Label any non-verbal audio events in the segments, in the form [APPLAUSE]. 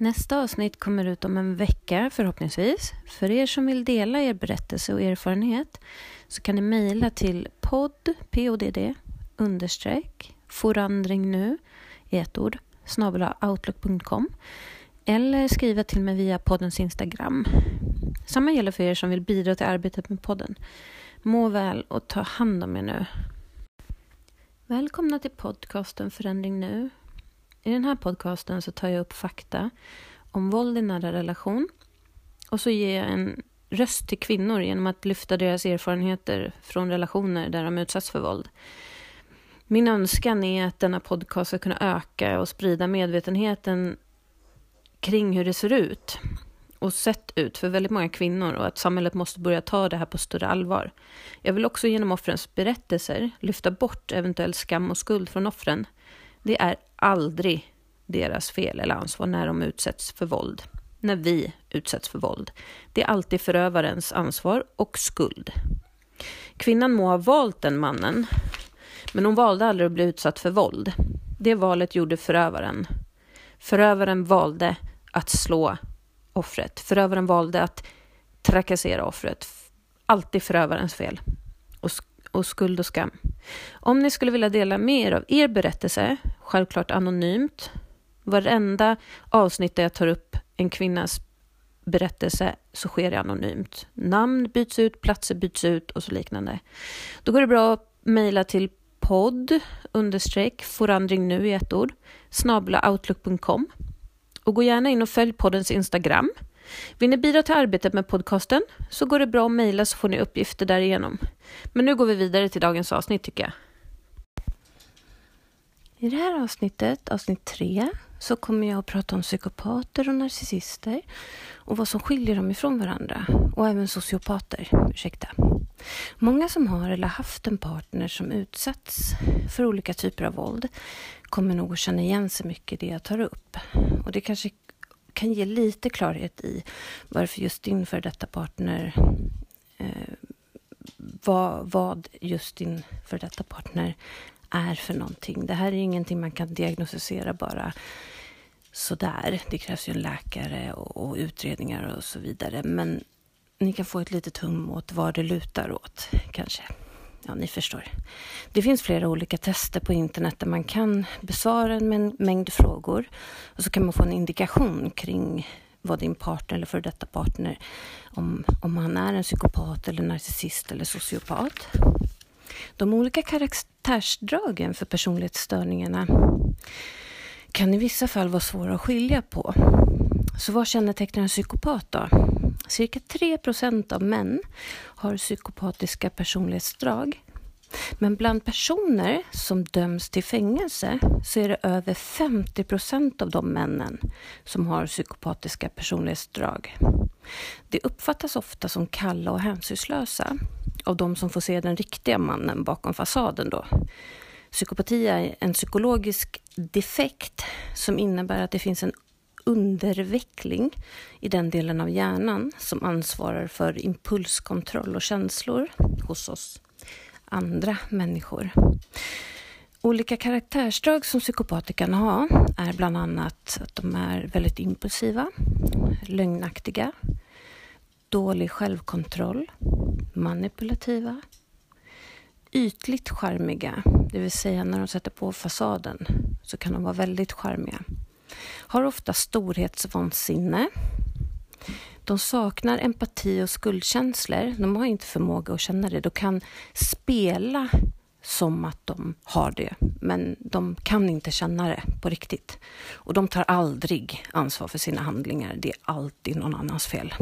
Nästa avsnitt kommer ut om en vecka förhoppningsvis. För er som vill dela er berättelse och erfarenhet så kan ni mejla till podd, podd, understreck, forandring nu i ett ord, outlook.com eller skriva till mig via poddens Instagram. Samma gäller för er som vill bidra till arbetet med podden. Må väl och ta hand om er nu. Välkomna till podcasten Förändring nu. I den här podcasten så tar jag upp fakta om våld i nära relation och så ger jag en röst till kvinnor genom att lyfta deras erfarenheter från relationer där de utsatts för våld. Min önskan är att denna podcast ska kunna öka och sprida medvetenheten kring hur det ser ut och sett ut för väldigt många kvinnor och att samhället måste börja ta det här på större allvar. Jag vill också genom offrens berättelser lyfta bort eventuell skam och skuld från offren. Det är aldrig deras fel eller ansvar när de utsätts för våld. När vi utsätts för våld. Det är alltid förövarens ansvar och skuld. Kvinnan må ha valt den mannen, men hon valde aldrig att bli utsatt för våld. Det valet gjorde förövaren. Förövaren valde att slå offret. Förövaren valde att trakassera offret. Alltid förövarens fel. Och, och skuld och skam. Om ni skulle vilja dela med er av er berättelse, självklart anonymt. Varenda avsnitt där jag tar upp en kvinnas berättelse så sker det anonymt. Namn byts ut, platser byts ut och så liknande. Då går det bra att mejla till podd understreck forandring nu i ett ord snabla outlook.com och gå gärna in och följ poddens Instagram. Vill ni bidra till arbetet med podcasten så går det bra att mejla så får ni uppgifter därigenom. Men nu går vi vidare till dagens avsnitt tycker jag. I det här avsnittet, avsnitt tre, så kommer jag att prata om psykopater och narcissister och vad som skiljer dem ifrån varandra och även sociopater. Ursäkta. Många som har eller haft en partner som utsatts för olika typer av våld kommer nog att känna igen sig mycket i det jag tar upp. Och det kanske kan ge lite klarhet i varför just din för detta partner eh, vad, vad just din för detta partner är för någonting. Det här är ingenting man kan diagnostisera bara sådär. Det krävs ju en läkare och, och utredningar och så vidare. Men ni kan få ett litet hum åt vad det lutar åt, kanske. Ja, ni förstår. Det finns flera olika tester på internet där man kan besvara en mängd frågor och så kan man få en indikation kring vad din partner eller före detta partner, om, om han är en psykopat eller narcissist eller sociopat. De olika karaktärsdragen för personlighetsstörningarna kan i vissa fall vara svåra att skilja på. Så vad kännetecknar en psykopat då? Cirka 3% av män har psykopatiska personlighetsdrag. Men bland personer som döms till fängelse så är det över 50 av de männen som har psykopatiska personlighetsdrag. Det uppfattas ofta som kalla och hänsynslösa av de som får se den riktiga mannen bakom fasaden. Då. Psykopati är en psykologisk defekt som innebär att det finns en underveckling i den delen av hjärnan som ansvarar för impulskontroll och känslor hos oss andra människor. Olika karaktärsdrag som psykopater kan ha är bland annat att de är väldigt impulsiva, lögnaktiga, dålig självkontroll, manipulativa, ytligt charmiga, det vill säga när de sätter på fasaden så kan de vara väldigt charmiga. Har ofta storhetsvansinne. De saknar empati och skuldkänslor. De har inte förmåga att känna det. De kan spela som att de har det, men de kan inte känna det på riktigt. Och de tar aldrig ansvar för sina handlingar. Det är alltid någon annans fel.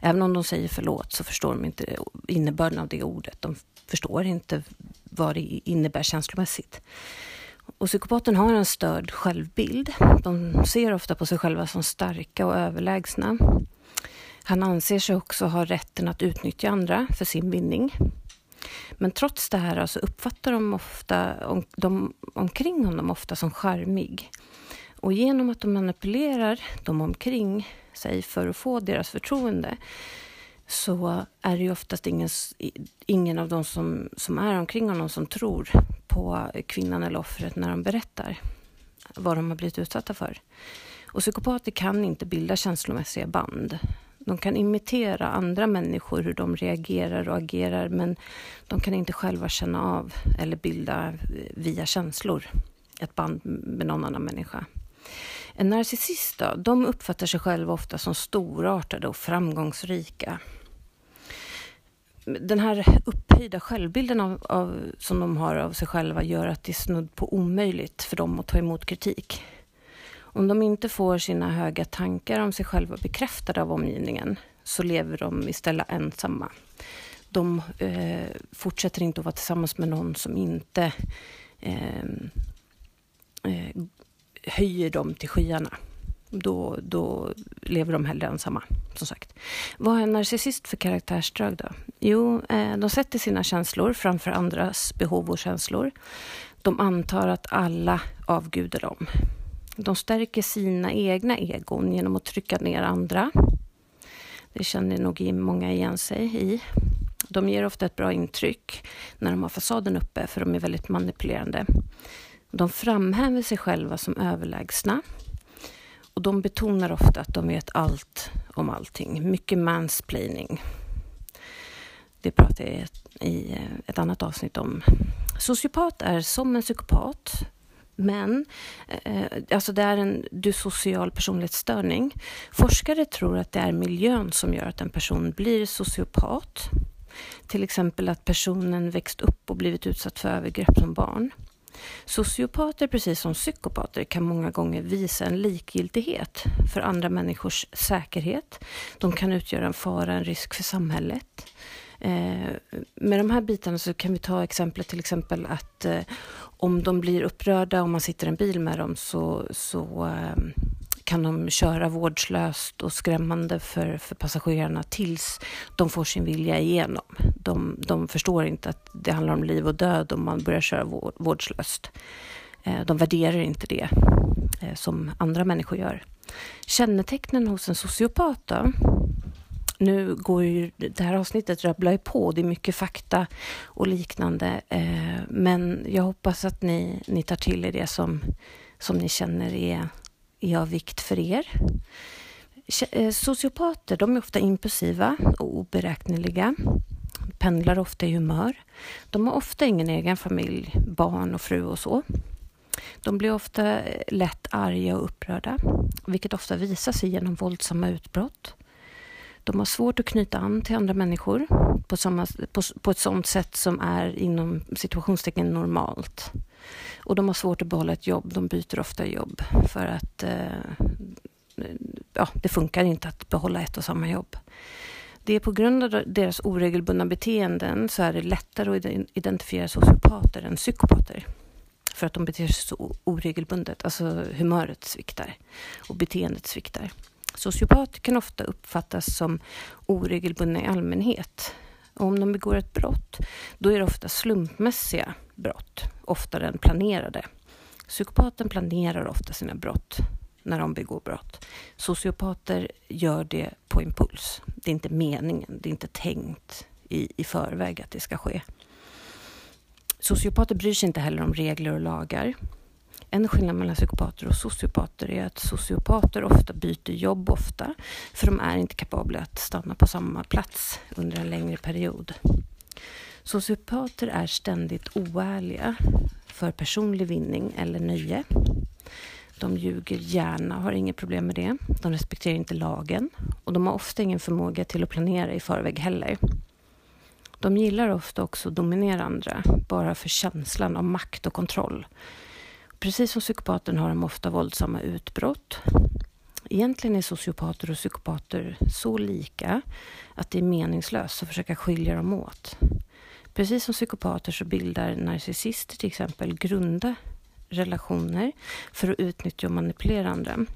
Även om de säger förlåt så förstår de inte innebörden av det ordet. De förstår inte vad det innebär känslomässigt. Och psykopaten har en störd självbild. De ser ofta på sig själva som starka och överlägsna. Han anser sig också ha rätten att utnyttja andra för sin vinning. Men trots det här så uppfattar de ofta om, de omkring honom ofta som charmig. Och genom att de manipulerar de omkring sig för att få deras förtroende så är det ju oftast ingen, ingen av de som, som är omkring honom som tror på kvinnan eller offret när de berättar vad de har blivit utsatta för. Och psykopater kan inte bilda känslomässiga band. De kan imitera andra människor, hur de reagerar och agerar, men de kan inte själva känna av eller bilda eh, via känslor ett band med någon annan människa. En narcissist då, de uppfattar sig själva ofta som storartade och framgångsrika. Den här upphöjda självbilden av, av, som de har av sig själva gör att det är snudd på omöjligt för dem att ta emot kritik. Om de inte får sina höga tankar om sig själva bekräftade av omgivningen så lever de istället ensamma. De eh, fortsätter inte att vara tillsammans med någon som inte eh, eh, höjer dem till skyarna. Då, då lever de hellre ensamma, som sagt. Vad är en narcissist för karaktärsdrag då? Jo, eh, de sätter sina känslor framför andras behov och känslor. De antar att alla avgudar dem. De stärker sina egna egon genom att trycka ner andra. Det känner nog många igen sig i. De ger ofta ett bra intryck när de har fasaden uppe, för de är väldigt manipulerande. De framhäver sig själva som överlägsna. Och de betonar ofta att de vet allt om allting. Mycket mansplaining. Det pratar jag i eh, ett annat avsnitt om. Sociopat är som en psykopat men eh, alltså det är en dysocial personlighetsstörning. Forskare tror att det är miljön som gör att en person blir sociopat. Till exempel att personen växt upp och blivit utsatt för övergrepp som barn. Sociopater, precis som psykopater, kan många gånger visa en likgiltighet för andra människors säkerhet. De kan utgöra en fara, en risk för samhället. Eh, med de här bitarna så kan vi ta exemplet till exempel att eh, om de blir upprörda om man sitter i en bil med dem så, så eh, kan de köra vårdslöst och skrämmande för, för passagerarna tills de får sin vilja igenom. De, de förstår inte att det handlar om liv och död om man börjar köra vårdslöst. Eh, de värderar inte det eh, som andra människor gör. Kännetecknen hos en sociopat då, nu går ju det här avsnittet rabblar ju på, det är mycket fakta och liknande. Eh, men jag hoppas att ni, ni tar till er det som, som ni känner är, är av vikt för er. Eh, sociopater de är ofta impulsiva och oberäkneliga, pendlar ofta i humör. De har ofta ingen egen familj, barn och fru och så. De blir ofta eh, lätt arga och upprörda, vilket ofta visar sig genom våldsamma utbrott. De har svårt att knyta an till andra människor på, samma, på, på ett sådant sätt som är inom situationstecken normalt. Och de har svårt att behålla ett jobb. De byter ofta jobb för att eh, ja, det funkar inte att behålla ett och samma jobb. Det är på grund av deras oregelbundna beteenden så är det lättare att identifiera sociopater än psykopater. För att de beter sig så oregelbundet, alltså humöret sviktar och beteendet sviktar. Sociopater kan ofta uppfattas som oregelbundna i allmänhet. Och om de begår ett brott, då är det ofta slumpmässiga brott, oftare än planerade. Psykopaten planerar ofta sina brott när de begår brott. Sociopater gör det på impuls. Det är inte meningen, det är inte tänkt i, i förväg att det ska ske. Sociopater bryr sig inte heller om regler och lagar. En skillnad mellan psykopater och sociopater är att sociopater ofta byter jobb ofta, för de är inte kapabla att stanna på samma plats under en längre period. Sociopater är ständigt oärliga för personlig vinning eller nöje. De ljuger gärna, har inget problem med det. De respekterar inte lagen och de har ofta ingen förmåga till att planera i förväg heller. De gillar ofta också att dominera andra, bara för känslan av makt och kontroll. Precis som psykopaten har de ofta våldsamma utbrott. Egentligen är sociopater och psykopater så lika att det är meningslöst att försöka skilja dem åt. Precis som psykopater så bildar narcissister till exempel grunda relationer för att utnyttja och manipulera andra.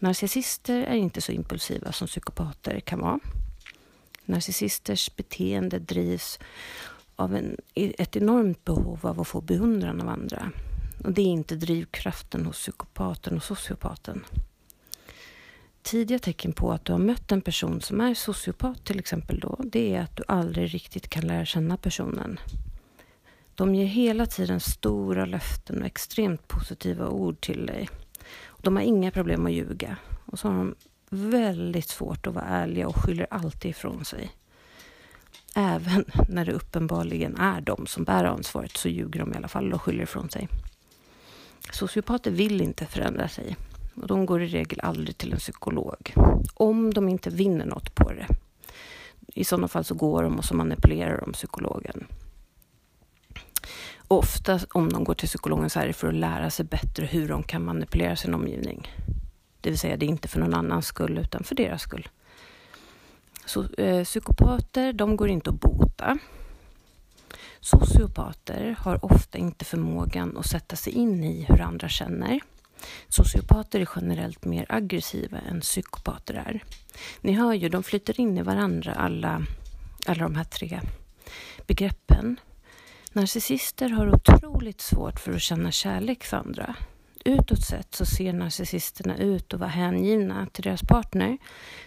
Narcissister är inte så impulsiva som psykopater kan vara. Narcissisters beteende drivs av en, ett enormt behov av att få beundran av andra. Och det är inte drivkraften hos psykopaten och sociopaten. Tidiga tecken på att du har mött en person som är sociopat till exempel då, det är att du aldrig riktigt kan lära känna personen. De ger hela tiden stora löften och extremt positiva ord till dig. De har inga problem att ljuga. Och så har de väldigt svårt att vara ärliga och skyller alltid ifrån sig. Även när det uppenbarligen är de som bär ansvaret så ljuger de i alla fall och skyller ifrån sig. Sociopater vill inte förändra sig och de går i regel aldrig till en psykolog. Om de inte vinner något på det. I sådana fall så går de och så manipulerar de psykologen. Ofta om de går till psykologen så är det för att lära sig bättre hur de kan manipulera sin omgivning. Det vill säga, det är inte för någon annans skull utan för deras skull. Så, eh, psykopater, de går inte att bota. Sociopater har ofta inte förmågan att sätta sig in i hur andra känner. Sociopater är generellt mer aggressiva än psykopater är. Ni hör ju, de flyter in i varandra alla, alla de här tre begreppen. Narcissister har otroligt svårt för att känna kärlek för andra. Utåt sett så ser narcissisterna ut att vara hängivna till deras partner,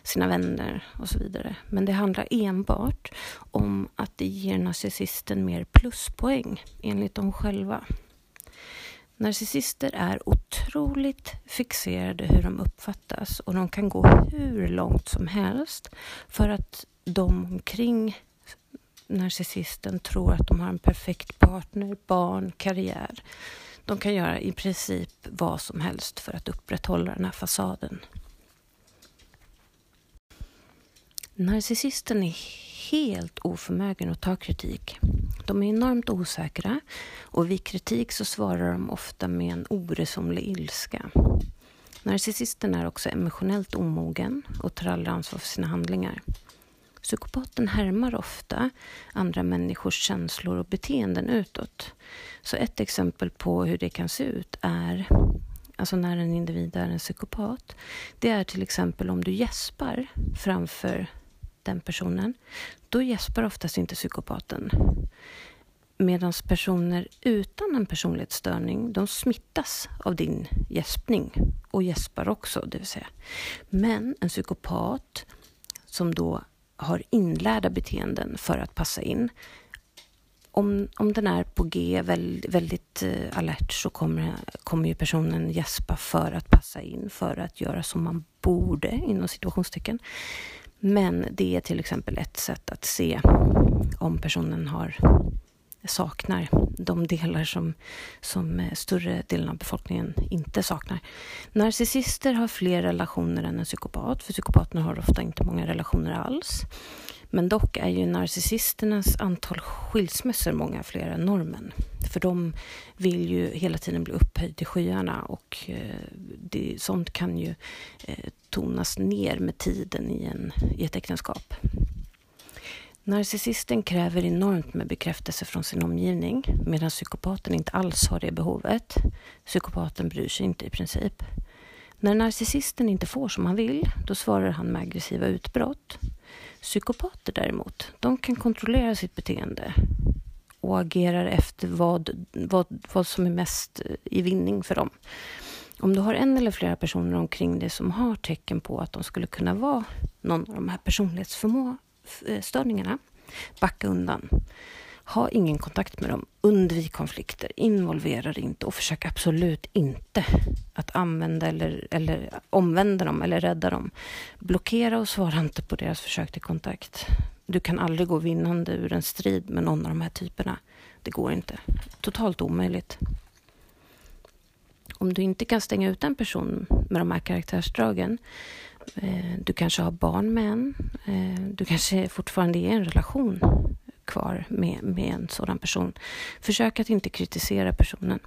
sina vänner och så vidare. Men det handlar enbart om att det ger narcissisten mer pluspoäng, enligt dem själva. Narcissister är otroligt fixerade hur de uppfattas och de kan gå hur långt som helst för att de omkring narcissisten tror att de har en perfekt partner, barn, karriär. De kan göra i princip vad som helst för att upprätthålla den här fasaden. Narcissisten är helt oförmögen att ta kritik. De är enormt osäkra och vid kritik så svarar de ofta med en oresonlig ilska. Narcissisten är också emotionellt omogen och tar aldrig ansvar för sina handlingar. Psykopaten härmar ofta andra människors känslor och beteenden utåt. Så ett exempel på hur det kan se ut är alltså när en individ är en psykopat, det är till exempel om du gäspar framför den personen, då gäspar oftast inte psykopaten. Medan personer utan en personlighetsstörning, de smittas av din gäspning och gäspar också, det vill säga. Men en psykopat som då har inlärda beteenden för att passa in. Om, om den är på G, väldigt, väldigt alert, så kommer, kommer ju personen gäspa för att passa in, för att göra som man borde, inom situationstecken. Men det är till exempel ett sätt att se om personen har saknar de delar som, som eh, större delen av befolkningen inte saknar. Narcissister har fler relationer än en psykopat, för psykopaterna har ofta inte många relationer alls. Men dock är ju narcissisternas antal skilsmässor många fler än normen. För de vill ju hela tiden bli upphöjd till skyarna och eh, det, sånt kan ju eh, tonas ner med tiden i, en, i ett äktenskap. Narcissisten kräver enormt med bekräftelse från sin omgivning medan psykopaten inte alls har det behovet. Psykopaten bryr sig inte i princip. När narcissisten inte får som han vill, då svarar han med aggressiva utbrott. Psykopater däremot, de kan kontrollera sitt beteende och agerar efter vad, vad, vad som är mest eh, i vinning för dem. Om du har en eller flera personer omkring dig som har tecken på att de skulle kunna vara någon av de här personlighetsförmågorna störningarna. Backa undan. Ha ingen kontakt med dem. Undvik konflikter. Involvera dig inte och försök absolut inte att använda eller, eller omvända dem eller rädda dem. Blockera och svara inte på deras försök till kontakt. Du kan aldrig gå vinnande ur en strid med någon av de här typerna. Det går inte. Totalt omöjligt. Om du inte kan stänga ut en person med de här karaktärsdragen Eh, du kanske har barn med en. Eh, du kanske fortfarande är i en relation kvar med, med en sådan person. Försök att inte kritisera personen.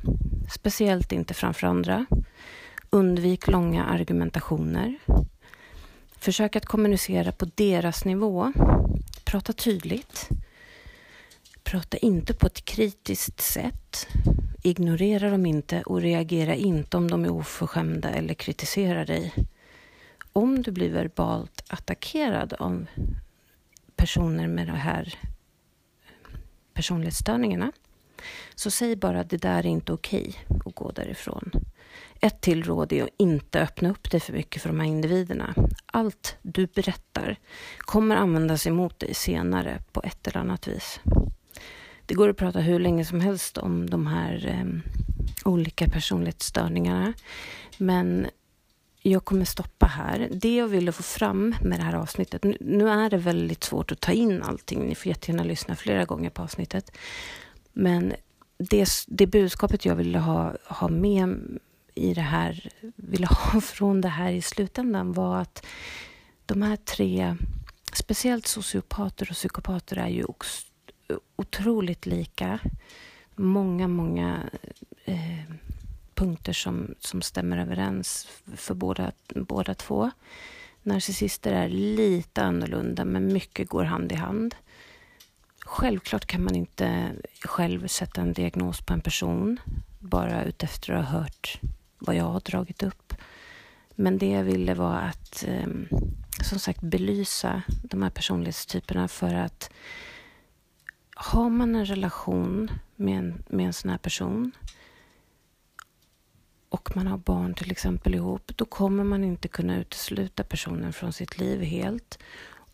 Speciellt inte framför andra. Undvik långa argumentationer. Försök att kommunicera på deras nivå. Prata tydligt. Prata inte på ett kritiskt sätt. Ignorera dem inte och reagera inte om de är oförskämda eller kritiserar dig om du blir verbalt attackerad av personer med de här personlighetsstörningarna så säg bara att det där är inte okej okay och gå därifrån. Ett till råd är att inte öppna upp dig för mycket för de här individerna. Allt du berättar kommer användas emot dig senare på ett eller annat vis. Det går att prata hur länge som helst om de här eh, olika personlighetsstörningarna. Men jag kommer stoppa här. Det jag ville få fram med det här avsnittet, nu är det väldigt svårt att ta in allting, ni får jättegärna lyssna flera gånger på avsnittet. Men det, det budskapet jag ville ha, ha med i det här, ville ha [LAUGHS] från det här i slutändan var att de här tre, speciellt sociopater och psykopater är ju otroligt lika. Många, många eh, punkter som, som stämmer överens för båda, båda två. Narcissister är lite annorlunda, men mycket går hand i hand. Självklart kan man inte själv sätta en diagnos på en person bara utefter att ha hört vad jag har dragit upp. Men det jag ville var att ehm, som sagt belysa de här personlighetstyperna för att har man en relation med en, med en sån här person och man har barn till exempel ihop, då kommer man inte kunna utesluta personen från sitt liv helt.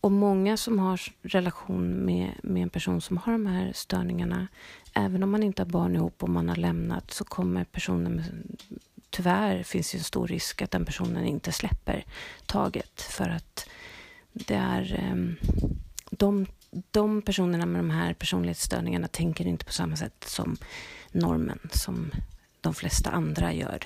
Och många som har relation med, med en person som har de här störningarna, även om man inte har barn ihop och man har lämnat, så kommer personen med, Tyvärr finns det en stor risk att den personen inte släpper taget för att det är ehm, de, de personerna med de här personlighetsstörningarna tänker inte på samma sätt som normen, som de flesta andra gör.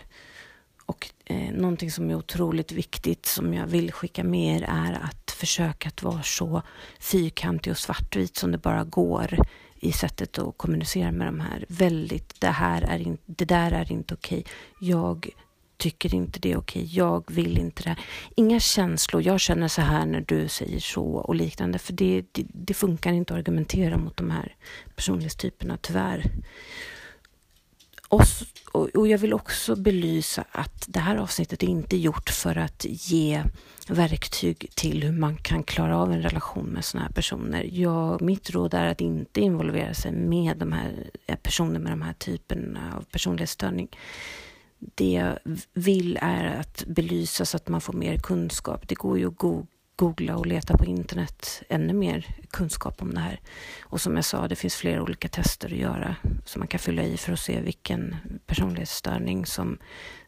Och eh, någonting som är otroligt viktigt som jag vill skicka med er är att försöka att vara så fyrkantig och svartvit som det bara går i sättet att kommunicera med de här. Väldigt, det här är in, det där är inte okej. Jag tycker inte det är okej. Jag vill inte det. här. Inga känslor. Jag känner så här när du säger så och liknande. För det, det, det funkar inte att argumentera mot de här personlighetstyperna, tyvärr. Och, och, jag vill också belysa att det här avsnittet är inte gjort för att ge verktyg till hur man kan klara av en relation med sådana här personer. Jag, mitt råd är att inte involvera sig med de här eh, personer med de här typerna av personlighetsstörning. Det jag vill är att belysa så att man får mer kunskap. Det går ju att googla och leta på internet ännu mer kunskap om det här. Och som jag sa, det finns flera olika tester att göra som man kan fylla i för att se vilken personlighetsstörning som,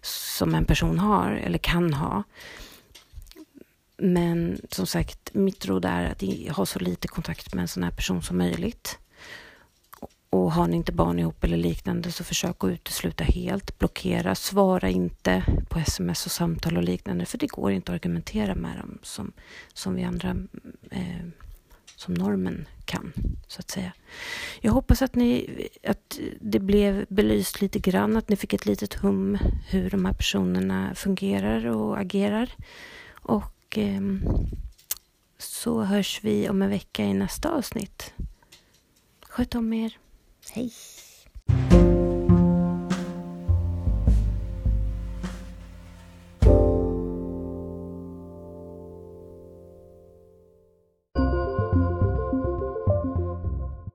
som en person har eller kan ha. Men som sagt, mitt råd är att ha så lite kontakt med en sån här person som möjligt. Och har ni inte barn ihop eller liknande så försök att utesluta helt. Blockera, svara inte på sms och samtal och liknande för det går inte att argumentera med dem som, som vi andra eh, som normen kan, så att säga. Jag hoppas att, ni, att det blev belyst lite grann, att ni fick ett litet hum hur de här personerna fungerar och agerar. Och eh, så hörs vi om en vecka i nästa avsnitt. Sköt om er. い。